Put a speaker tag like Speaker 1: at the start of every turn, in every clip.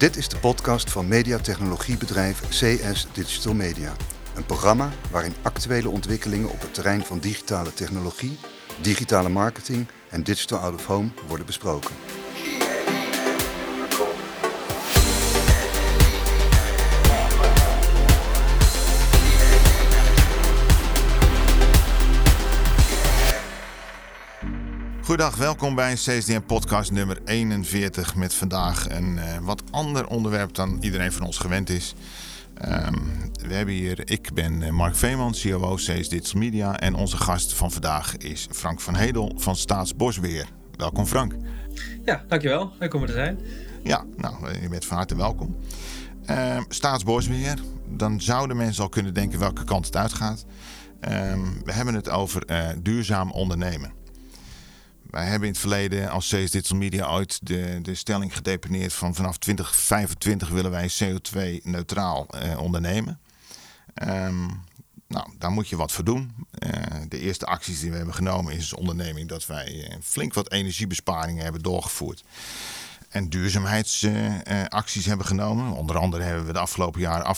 Speaker 1: Dit is de podcast van mediatechnologiebedrijf CS Digital Media. Een programma waarin actuele ontwikkelingen op het terrein van digitale technologie, digitale marketing en digital out of home worden besproken. Goedendag, welkom bij CSDM podcast nummer 41 met vandaag een uh, wat ander onderwerp dan iedereen van ons gewend is. Um, we hebben hier, ik ben eh, Mark Veeman, COO CS Digital Media en onze gast van vandaag is Frank van Hedel van Staatsbosbeheer. Welkom Frank.
Speaker 2: Ja, dankjewel. Leuk om er te zijn.
Speaker 1: Ja, nou, eh, je bent van harte welkom. Uh, Staatsbosbeheer, dan zouden mensen al kunnen denken welke kant het uitgaat. Um, we hebben het over uh, duurzaam ondernemen. Wij hebben in het verleden als CS Digital Media ooit de, de stelling gedeponeerd van vanaf 2025 willen wij CO2-neutraal eh, ondernemen. Um, nou, daar moet je wat voor doen. Uh, de eerste acties die we hebben genomen is als onderneming dat wij uh, flink wat energiebesparingen hebben doorgevoerd. En duurzaamheidsacties hebben genomen. Onder andere hebben we de afgelopen jaren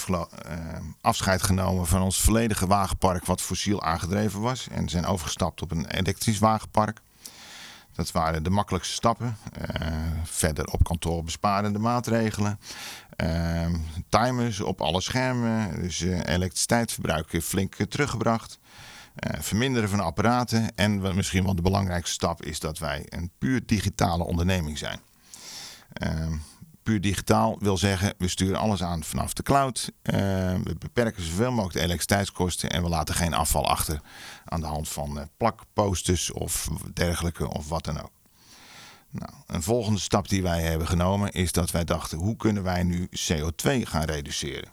Speaker 1: afscheid genomen van ons volledige wagenpark wat fossiel aangedreven was. En zijn overgestapt op een elektrisch wagenpark. Dat waren de makkelijkste stappen. Uh, verder op kantoor besparende maatregelen. Uh, timers op alle schermen. Dus uh, elektriciteitsverbruik flink teruggebracht. verminderen van apparaten. En misschien wel de belangrijkste stap is dat wij een puur digitale onderneming zijn. Puur digitaal wil zeggen, we sturen alles aan vanaf de cloud. Uh, we beperken zoveel mogelijk de elektriciteitskosten en we laten geen afval achter aan de hand van uh, plakposters of dergelijke of wat dan ook. Nou, een volgende stap die wij hebben genomen is dat wij dachten, hoe kunnen wij nu CO2 gaan reduceren?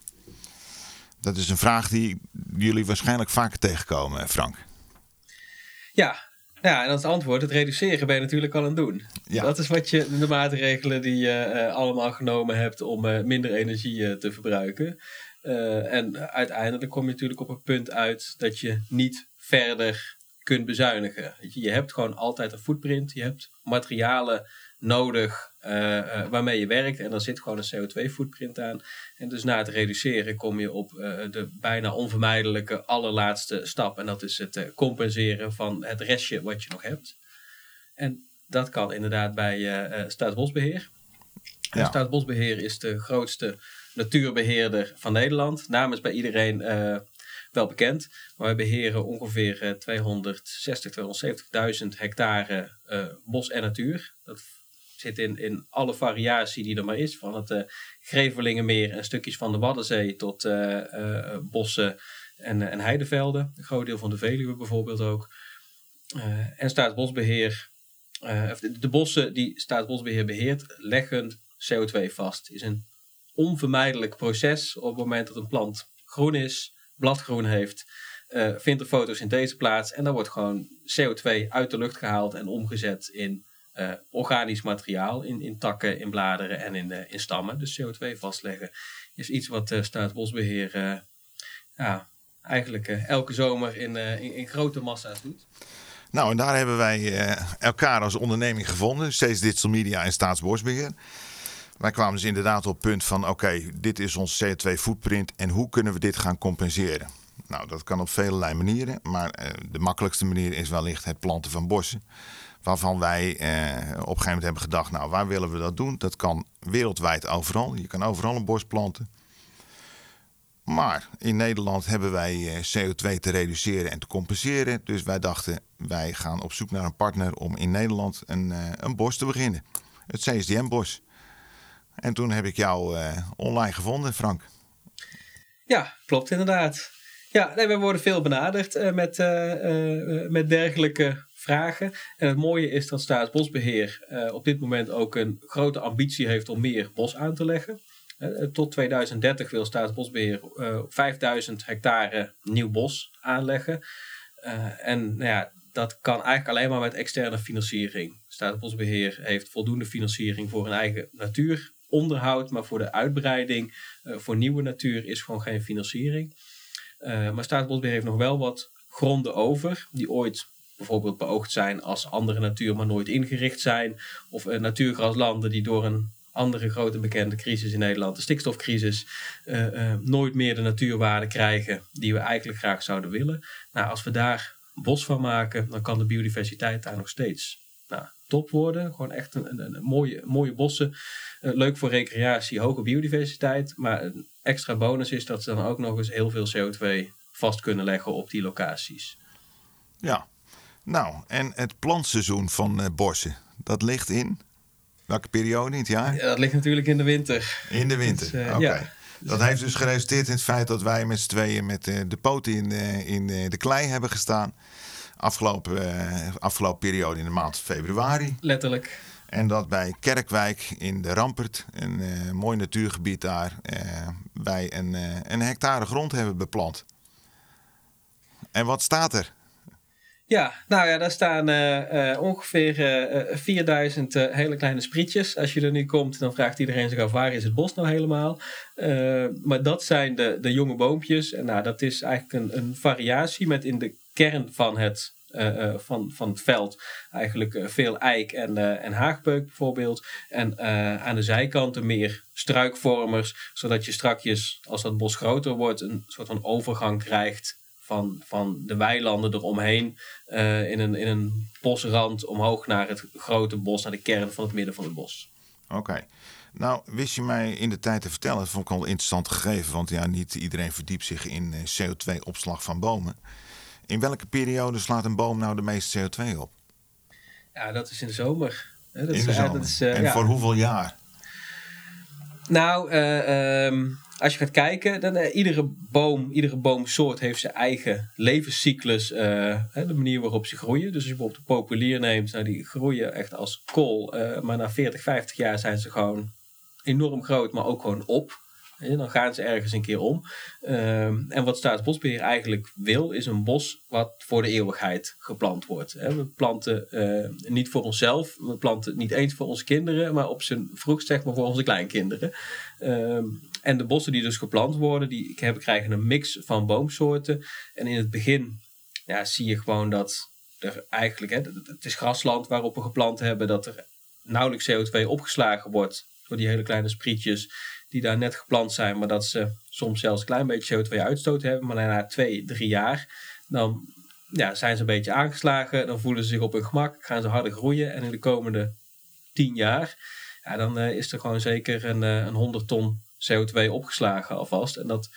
Speaker 1: Dat is een vraag die jullie waarschijnlijk vaker tegenkomen, Frank.
Speaker 2: Ja, ja, en als antwoord, het reduceren ben je natuurlijk al aan het doen. Ja. Dat is wat je, de maatregelen die je uh, allemaal genomen hebt om uh, minder energie uh, te verbruiken. en uiteindelijk kom je natuurlijk op een punt uit dat je niet verder kunt bezuinigen. Je hebt gewoon altijd een footprint, je hebt materialen nodig uh, uh, waarmee je werkt. En daar zit gewoon een CO2-footprint aan. En dus na het reduceren kom je op uh, de bijna onvermijdelijke allerlaatste stap. En dat is het compenseren van het restje wat je nog hebt. En dat kan inderdaad bij Staatsbosbeheer. Ja. Staatsbosbeheer is de grootste natuurbeheerder van Nederland. Naam is bij iedereen wel bekend. Maar wij beheren ongeveer 260, 270.000 hectare bos en natuur. Dat zit in, in alle variatie die er maar is. Van het uh, Grevelingenmeer en stukjes van de Waddenzee tot uh, uh, bossen en, en heidevelden. Een groot deel van de Veluwe bijvoorbeeld ook. en Staatsbosbeheer, de, de, bossen die Staatsbosbeheer beheert, leggen CO2 vast. is een onvermijdelijk proces op het moment dat een plant groen is, bladgroen heeft. vindt er foto's in deze plaats en dan wordt gewoon CO2 uit de lucht gehaald en omgezet in uh, organisch materiaal in, in takken, in bladeren en in, uh, in stammen. Dus CO2 vastleggen is iets wat uh, Staatsbosbeheer ja, eigenlijk elke zomer in, in, in, grote massa's doet.
Speaker 1: Nou, en daar hebben wij elkaar als onderneming gevonden, steeds Digital Media en Staatsbosbeheer. Wij kwamen dus inderdaad op het punt van: oké, dit is ons CO2-footprint en hoe kunnen we dit gaan compenseren? Nou, dat kan op vele manieren, maar de makkelijkste manier is wellicht het planten van bossen. Waarvan wij eh, op een gegeven moment hebben gedacht, nou waar willen we dat doen? Dat kan wereldwijd overal. Je kan overal een bos planten. Maar in Nederland hebben wij eh, CO2 te reduceren en te compenseren. Dus wij dachten, wij gaan op zoek naar een partner om in Nederland een, uh, een bos te beginnen. Het CSDM-bos. En toen heb ik jou online gevonden, Frank.
Speaker 2: Ja, klopt inderdaad. Ja, nee, we worden veel benaderd met, met dergelijke vragen. En het mooie is dat Staatsbosbeheer uh, op dit moment ook een grote ambitie heeft om meer bos aan te leggen. Uh, tot 2030 wil Staatsbosbeheer uh, 5000 hectare nieuw bos aanleggen. en nou ja, dat kan eigenlijk alleen maar met externe financiering. Staatsbosbeheer heeft voldoende financiering voor een eigen natuuronderhoud, maar voor de uitbreiding, voor nieuwe natuur is gewoon geen financiering. maar Staatsbosbeheer heeft nog wel wat gronden over, die ooit bijvoorbeeld beoogd zijn als andere natuur, maar nooit ingericht zijn. Of uh, natuurgraslanden die door een andere grote bekende crisis in Nederland, de stikstofcrisis, uh, nooit meer de natuurwaarde krijgen die we eigenlijk graag zouden willen. Nou, als we daar bos van maken, dan kan de biodiversiteit daar nog steeds nou, top worden. Gewoon echt een, een, mooie, mooie bossen. Leuk voor recreatie, hoge biodiversiteit. Maar een extra bonus is dat ze dan ook nog eens heel veel CO2 vast kunnen leggen op die locaties.
Speaker 1: Ja, nou, en het plantseizoen van uh, dat ligt in welke periode in het jaar?
Speaker 2: Ja, dat ligt natuurlijk in de winter.
Speaker 1: In de winter, dus, oké. Ja. Dat heeft dus geresulteerd in het feit dat wij met z'n tweeën met de poten in, in de klei hebben gestaan. Afgelopen, afgelopen periode in de maand februari.
Speaker 2: Letterlijk.
Speaker 1: En dat bij Kerkwijk in de Rampert, een mooi natuurgebied daar, wij een, een hectare grond hebben beplant. En wat staat er?
Speaker 2: Ja, nou ja, daar staan uh, uh, ongeveer uh, 4000 hele kleine sprietjes. Als je er nu komt, dan vraagt iedereen zich af waar is het bos nou helemaal. maar dat zijn de, de jonge boompjes. En nou, dat is eigenlijk een, een variatie met in de kern van het, van, van het veld eigenlijk veel eik en, en haagpeuk bijvoorbeeld. En aan de zijkanten meer struikvormers, zodat je strakjes, als dat bos groter wordt, een soort van overgang krijgt van, van de weilanden eromheen uh, in, een, in een bosrand omhoog naar het grote bos, naar de kern van het midden van het bos.
Speaker 1: Oké. Nou, wist je mij in de tijd te vertellen, dat vond ik al interessant gegeven, want ja, niet iedereen verdiept zich in eh, CO2-opslag van bomen. In welke periode slaat een boom nou de meeste CO2 op?
Speaker 2: Ja, dat is in de zomer.
Speaker 1: Dat in is, de zomer. Dat is, uh, en ja. voor hoeveel jaar?
Speaker 2: Nou, uh, um, als je gaat kijken, dan uh, iedere boom, iedere boomsoort heeft zijn eigen levenscyclus. Uh, de manier waarop ze groeien. Dus als je bijvoorbeeld de populier neemt, nou, die groeien echt als kool. Maar na 40, 50 jaar zijn ze gewoon enorm groot, maar ook gewoon op. Dan gaan ze ergens een keer om. Um, en wat Staatsbosbeheer eigenlijk wil, is een bos wat voor de eeuwigheid geplant wordt. We planten uh, niet voor onszelf, we planten niet eens voor onze kinderen, maar op zijn vroegst zeg maar voor onze kleinkinderen. Um, en de bossen die dus geplant worden, die krijgen een mix van boomsoorten. En in het begin ja, zie je gewoon dat er eigenlijk, het is grasland waarop we geplant hebben, dat er nauwelijks CO2 opgeslagen wordt door die hele kleine sprietjes die daar net geplant zijn, maar dat ze soms zelfs een klein beetje CO2 uitstoot hebben. Maar na twee, drie jaar, dan ja, zijn ze een beetje aangeslagen, dan voelen ze zich op hun gemak, gaan ze harder groeien. En in de komende tien jaar, ja, dan uh, is er gewoon zeker een, uh, een 100 ton CO2 opgeslagen alvast. En dat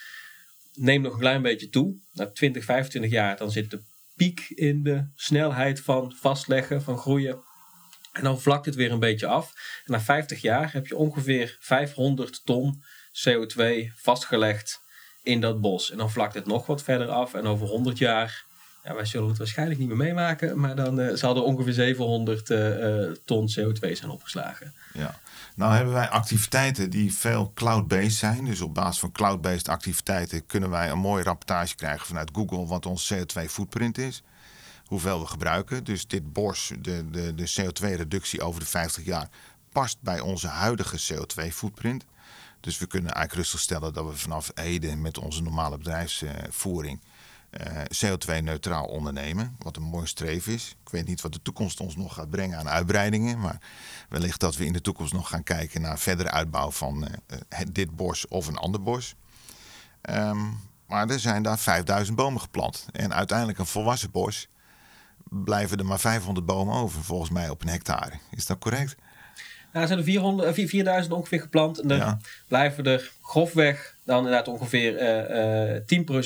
Speaker 2: neemt nog een klein beetje toe. Na 20, 25 jaar dan zit de piek in de snelheid van vastleggen, van groeien. En dan vlakt het weer een beetje af. En na 50 jaar heb je ongeveer 500 ton CO2 vastgelegd in dat bos. En dan vlakt het nog wat verder af. En over 100 jaar, ja, wij zullen het waarschijnlijk niet meer meemaken, maar dan uh, zal er ongeveer 700 uh, uh, ton CO2 zijn opgeslagen.
Speaker 1: Ja. Nou hebben wij activiteiten die veel cloud-based zijn. Dus op basis van cloud-based activiteiten kunnen wij een mooie rapportage krijgen vanuit Google wat ons CO2-footprint is. Hoeveel we gebruiken. Dus dit bos, de, de, de CO2-reductie over de 50 jaar, past bij onze huidige CO2-footprint. Dus we kunnen eigenlijk rustig stellen dat we vanaf heden met onze normale bedrijfsvoering uh, CO2-neutraal ondernemen. Wat een mooi streven is. Ik weet niet wat de toekomst ons nog gaat brengen aan uitbreidingen. Maar wellicht dat we in de toekomst nog gaan kijken naar verdere uitbouw van uh, dit bos of een ander bos. Um, maar er zijn daar 5000 bomen geplant. En uiteindelijk een volwassen bos blijven er maar 500 bomen over, volgens mij, op een hectare. Is dat correct?
Speaker 2: Nou, er zijn er 400, 4000 ongeveer geplant. En er blijven er grofweg dan inderdaad ongeveer uh,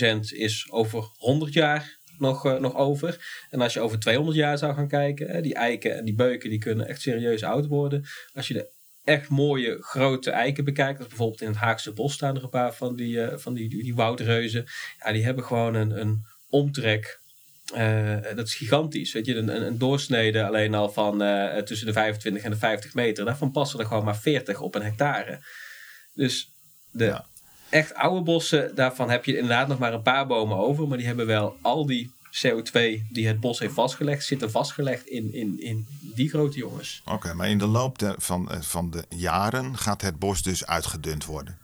Speaker 2: uh, 10% is over 100 jaar nog, uh, nog over. En als je over 200 jaar zou gaan kijken, die eiken en die beuken die kunnen echt serieus oud worden. Als je de echt mooie grote eiken bekijkt, als bijvoorbeeld in het Haagse bos staan er een paar van die, van die, die, die woudreuzen. Ja, die hebben gewoon een, een omtrek uh, dat is gigantisch. Weet je, een, een doorsnede alleen al van uh, tussen de 25 en de 50 meter. Daarvan passen er gewoon maar 40 op een hectare. Dus de ja. echt oude bossen, daarvan heb je inderdaad nog maar een paar bomen over. Maar die hebben wel al die CO2 die het bos heeft vastgelegd, zitten vastgelegd in, in, in die grote jongens.
Speaker 1: Oké, maar in de loop de, van, eh, van de jaren gaat het bos dus uitgedund worden?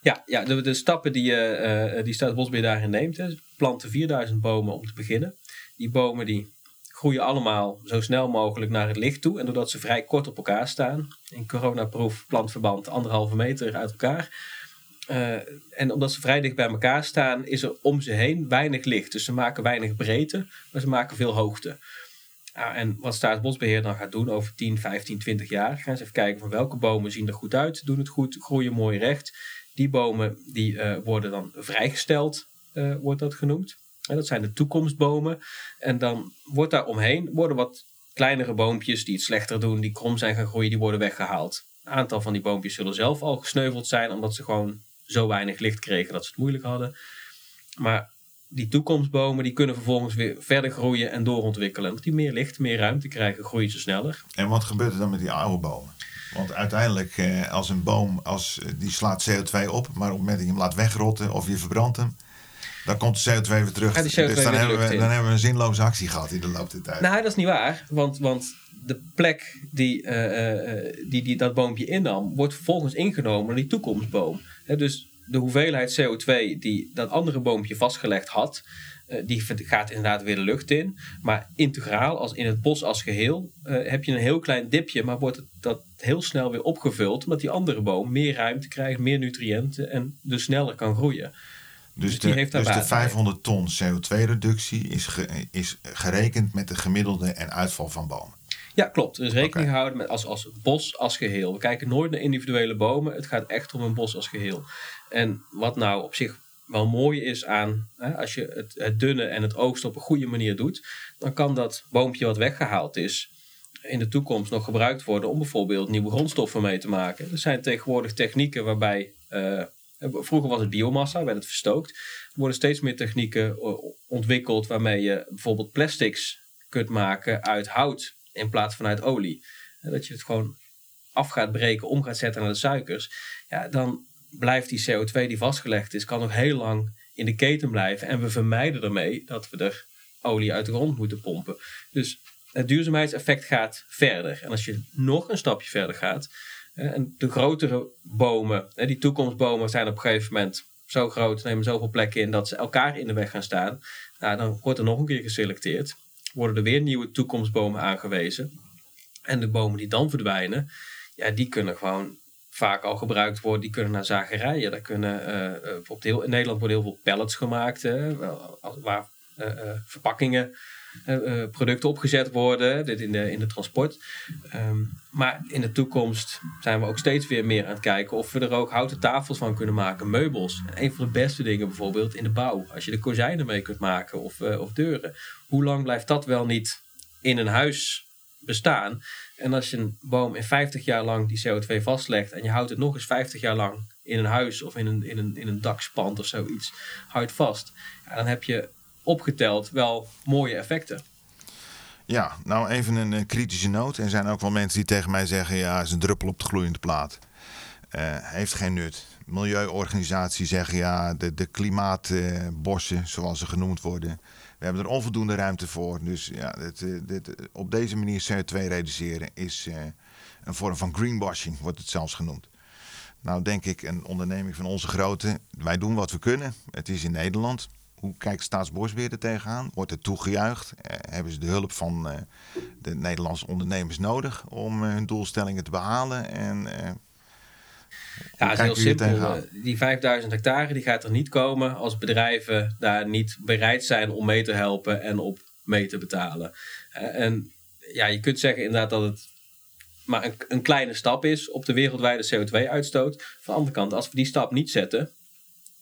Speaker 2: Ja, ja de, de stappen die, uh, die Staatsbosbeheer daarin neemt. Hè, planten 4000 bomen om te beginnen. Die bomen die groeien allemaal zo snel mogelijk naar het licht toe. En doordat ze vrij kort op elkaar staan, in coronaproef plantverband anderhalve meter uit elkaar. Uh, en omdat ze vrij dicht bij elkaar staan, is er om ze heen weinig licht. Dus ze maken weinig breedte, maar ze maken veel hoogte. Uh, en wat Staatsbosbeheer dan gaat doen over 10, 15, 20 jaar, gaan ze even kijken van welke bomen zien er goed uit, doen het goed, groeien mooi recht. Die bomen die uh, worden dan vrijgesteld, uh, wordt dat genoemd. En dat zijn de toekomstbomen. En dan wordt daar omheen worden wat kleinere boompjes die het slechter doen, die krom zijn gaan groeien, die worden weggehaald. Een aantal van die boompjes zullen zelf al gesneuveld zijn, omdat ze gewoon zo weinig licht kregen dat ze het moeilijk hadden. Maar die toekomstbomen die kunnen vervolgens weer verder groeien en doorontwikkelen. Omdat die meer licht, meer ruimte krijgen, groeien ze sneller.
Speaker 1: En wat gebeurt er dan met die oude bomen? Want uiteindelijk, eh, als een boom, als, eh, die slaat CO2 op, maar op het moment dat je hem laat wegrotten of je verbrandt hem, dan komt de CO2 weer terug.
Speaker 2: Ja,
Speaker 1: dus dan hebben, we, dan hebben we een zinloze actie gehad in de loop der tijd.
Speaker 2: Nou, dat is niet waar. Want, want de plek die, uh, die, die dat boompje innam, wordt vervolgens ingenomen door die toekomstboom. dus de hoeveelheid CO2 die dat andere boompje vastgelegd had, uh, die gaat inderdaad weer de lucht in. Maar integraal, als in het bos als geheel, uh, heb je een heel klein dipje, maar wordt het, dat heel snel weer opgevuld, omdat die andere boom meer ruimte krijgt, meer nutriënten en dus sneller kan groeien.
Speaker 1: Dus, dus, de, dus de 500 ton CO2-reductie is, is gerekend met de gemiddelde en uitval van bomen.
Speaker 2: Ja, klopt. Er is rekening gehouden met als, als bos als geheel. We kijken nooit naar individuele bomen. Het gaat echt om een bos als geheel. En wat nou op zich wel mooi is aan, hè, als je het, het dunne en het oogst op een goede manier doet, dan kan dat boompje wat weggehaald is, in de toekomst nog gebruikt worden om bijvoorbeeld nieuwe grondstoffen mee te maken. Er zijn tegenwoordig technieken waarbij, uh, vroeger was het biomassa, werd het verstookt. Er worden steeds meer technieken ontwikkeld waarmee je bijvoorbeeld plastics kunt maken uit hout in plaats van uit olie. Dat je het gewoon af gaat breken, om gaat zetten naar de suikers. Ja, dan blijft die CO2 die vastgelegd is, kan nog heel lang in de keten blijven. En we vermijden ermee dat we er olie uit de grond moeten pompen. Dus het duurzaamheidseffect gaat verder. En als je nog een stapje verder gaat, en de grotere bomen, die toekomstbomen zijn op een gegeven moment zo groot, nemen zoveel plekken in dat ze elkaar in de weg gaan staan. Nou, dan wordt er nog een keer geselecteerd. Worden er weer nieuwe toekomstbomen aangewezen. En de bomen die dan verdwijnen, ja, die kunnen gewoon vaak al gebruikt worden, die kunnen naar zagerijen. Daar kunnen, uh, op heel, in Nederland worden heel veel pallets gemaakt, waar uh, verpakkingen, producten opgezet worden, dit in de, in de transport. Um, maar in de toekomst zijn we ook steeds weer meer aan het kijken of we er ook houten tafels van kunnen maken, meubels. En een van de beste dingen bijvoorbeeld in de bouw, als je de kozijnen mee kunt maken of, of deuren. Hoe lang blijft dat wel niet in een huis bestaan? En als je een boom in 50 jaar lang die CO2 vastlegt en je houdt het nog eens 50 jaar lang in een huis of in een, in een, in een dakspand of zoiets, houdt vast, ja, dan heb je opgeteld wel mooie effecten.
Speaker 1: Ja, nou even een, kritische noot. Er zijn ook wel mensen die tegen mij zeggen: ja, is een druppel op de gloeiende plaat. Uh, heeft geen nut. Milieuorganisaties zeggen ja, de, de klimaatbossen, zoals ze genoemd worden, we hebben er onvoldoende ruimte voor. Dus ja, dit, eh, dit, op deze manier CO2 reduceren is een vorm van greenwashing, wordt het zelfs genoemd. Nou denk ik, een onderneming van onze grootte, wij doen wat we kunnen. Het is in Nederland. Hoe kijkt Staatsbosbeheer er tegenaan? Wordt er toegejuicht? Eh, hebben ze de hulp van uh, de Nederlandse ondernemers nodig om hun doelstellingen te behalen? En
Speaker 2: ja, het is heel simpel. Die 5000 hectare die gaat er niet komen als bedrijven daar niet bereid zijn om mee te helpen en op mee te betalen. En ja, je kunt zeggen inderdaad dat het maar een, een kleine stap is op de wereldwijde CO2-uitstoot. Van de andere kant, als we die stap niet zetten,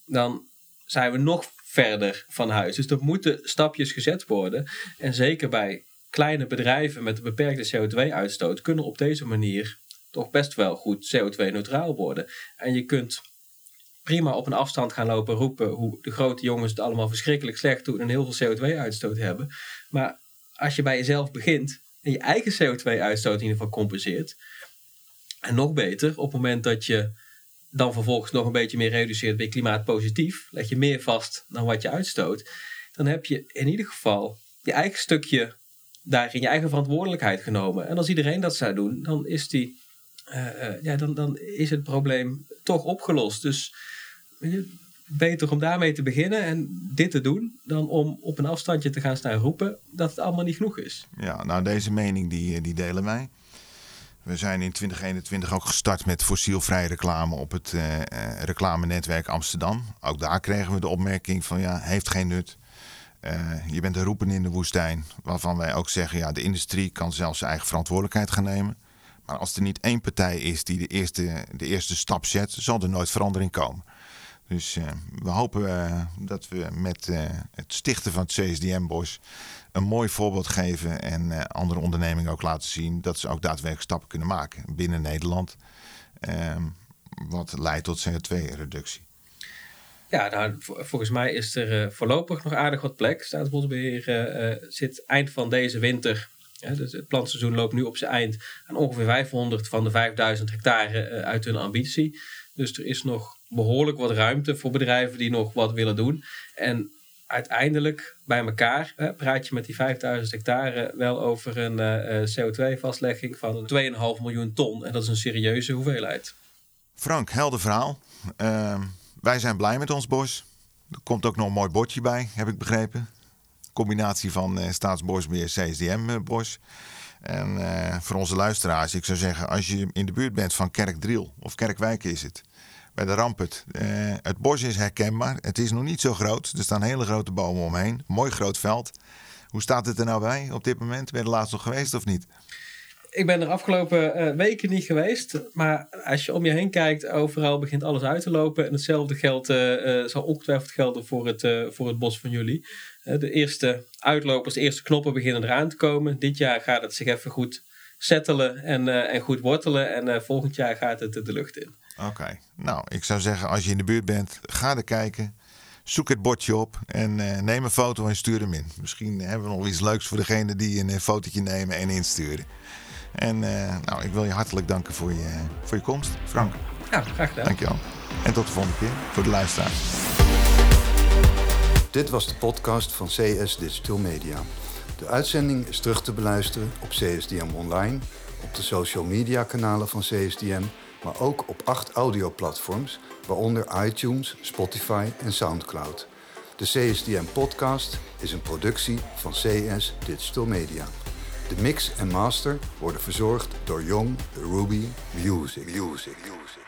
Speaker 2: dan zijn we nog verder van huis. Dus er moeten stapjes gezet worden. En zeker bij kleine bedrijven met een beperkte CO2-uitstoot kunnen op deze manier toch best wel goed CO2-neutraal worden. En je kunt prima op een afstand gaan lopen roepen hoe de grote jongens het allemaal verschrikkelijk slecht doen en heel veel CO2-uitstoot hebben. Maar als je bij jezelf begint en je eigen CO2-uitstoot in ieder geval compenseert, en nog beter, op het moment dat je dan vervolgens nog een beetje meer reduceert, ben je klimaatpositief, leg je meer vast dan wat je uitstoot, dan heb je in ieder geval je eigen stukje daarin je eigen verantwoordelijkheid genomen. En als iedereen dat zou doen, dan is die uh, ja, dan, dan is het probleem toch opgelost. Dus beter om daarmee te beginnen en dit te doen, dan om op een afstandje te gaan staan roepen dat het allemaal niet genoeg is.
Speaker 1: Ja, nou deze mening die, die delen wij. We zijn in 2021 ook gestart met fossielvrije reclame op het uh, reclamenetwerk Amsterdam. Ook daar kregen we de opmerking van ja, heeft geen nut. Uh, je bent een roepen in de woestijn, waarvan wij ook zeggen ja, de industrie kan zelfs zijn eigen verantwoordelijkheid gaan nemen. Maar als er niet één partij is die de eerste, de eerste stap zet, zal er nooit verandering komen. Dus we hopen dat we met het stichten van het CSDM-bos een mooi voorbeeld geven en andere ondernemingen ook laten zien dat ze ook daadwerkelijk stappen kunnen maken binnen Nederland. Ehm, wat leidt tot CO2-reductie.
Speaker 2: Ja, nou, volgens mij is er voorlopig nog aardig wat plek. Staatsbosbeheer zit eind van deze winter dus het plantseizoen loopt nu op zijn eind aan ongeveer 500 van de 5000 hectare uit hun ambitie. Dus er is nog behoorlijk wat ruimte voor bedrijven die nog wat willen doen. En uiteindelijk bij elkaar praat je met die 5000 hectare wel over een uh, eh, CO2-vastlegging van 2,5 miljoen ton. En dat is een serieuze hoeveelheid.
Speaker 1: Frank, helder verhaal. Uh, wij zijn blij met ons bos. Er komt ook nog een mooi bordje bij, heb ik begrepen. Combinatie van uh, Staatsbosbeheer CSDM-bos. En voor onze luisteraars, ik zou zeggen, als je in de buurt bent van Kerkdriel of Kerkwijk is het, bij de Ramput. Uh, het bos is herkenbaar. Het is nog niet zo groot. Er staan hele grote bomen omheen. Mooi groot veld. Hoe staat het er nou bij op dit moment? Ben je er laatst nog geweest of niet?
Speaker 2: Ik ben er afgelopen uh, weken niet geweest. Maar als je om je heen kijkt, overal begint alles uit te lopen. En hetzelfde geldt, uh, zal ongetwijfeld gelden voor het, voor het bos van jullie. de eerste uitlopers, de eerste knoppen beginnen eraan te komen. Dit jaar gaat het zich even goed settelen en, en goed wortelen. En volgend jaar gaat het de lucht in.
Speaker 1: Oké. Nou, ik zou zeggen, als je in de buurt bent, ga er kijken. Zoek het bordje op en uh, neem een foto en stuur hem in. Misschien hebben we nog iets leuks voor degene die een uh, fotootje nemen en insturen. En uh, nou, ik wil je hartelijk danken voor je, voor je komst, Frank.
Speaker 2: Ja, graag gedaan.
Speaker 1: Dankjewel. En tot de volgende keer voor de luisteraars.
Speaker 3: Dit was de podcast van CS Digital Media. De uitzending is terug te beluisteren op CSDM Online, op de social media kanalen van CSDM maar ook op acht audioplatforms, waaronder iTunes, Spotify en SoundCloud. De CSDM Podcast is een productie van CS Digital Media. De mix en master worden verzorgd door Young Ruby Music. Music. Music.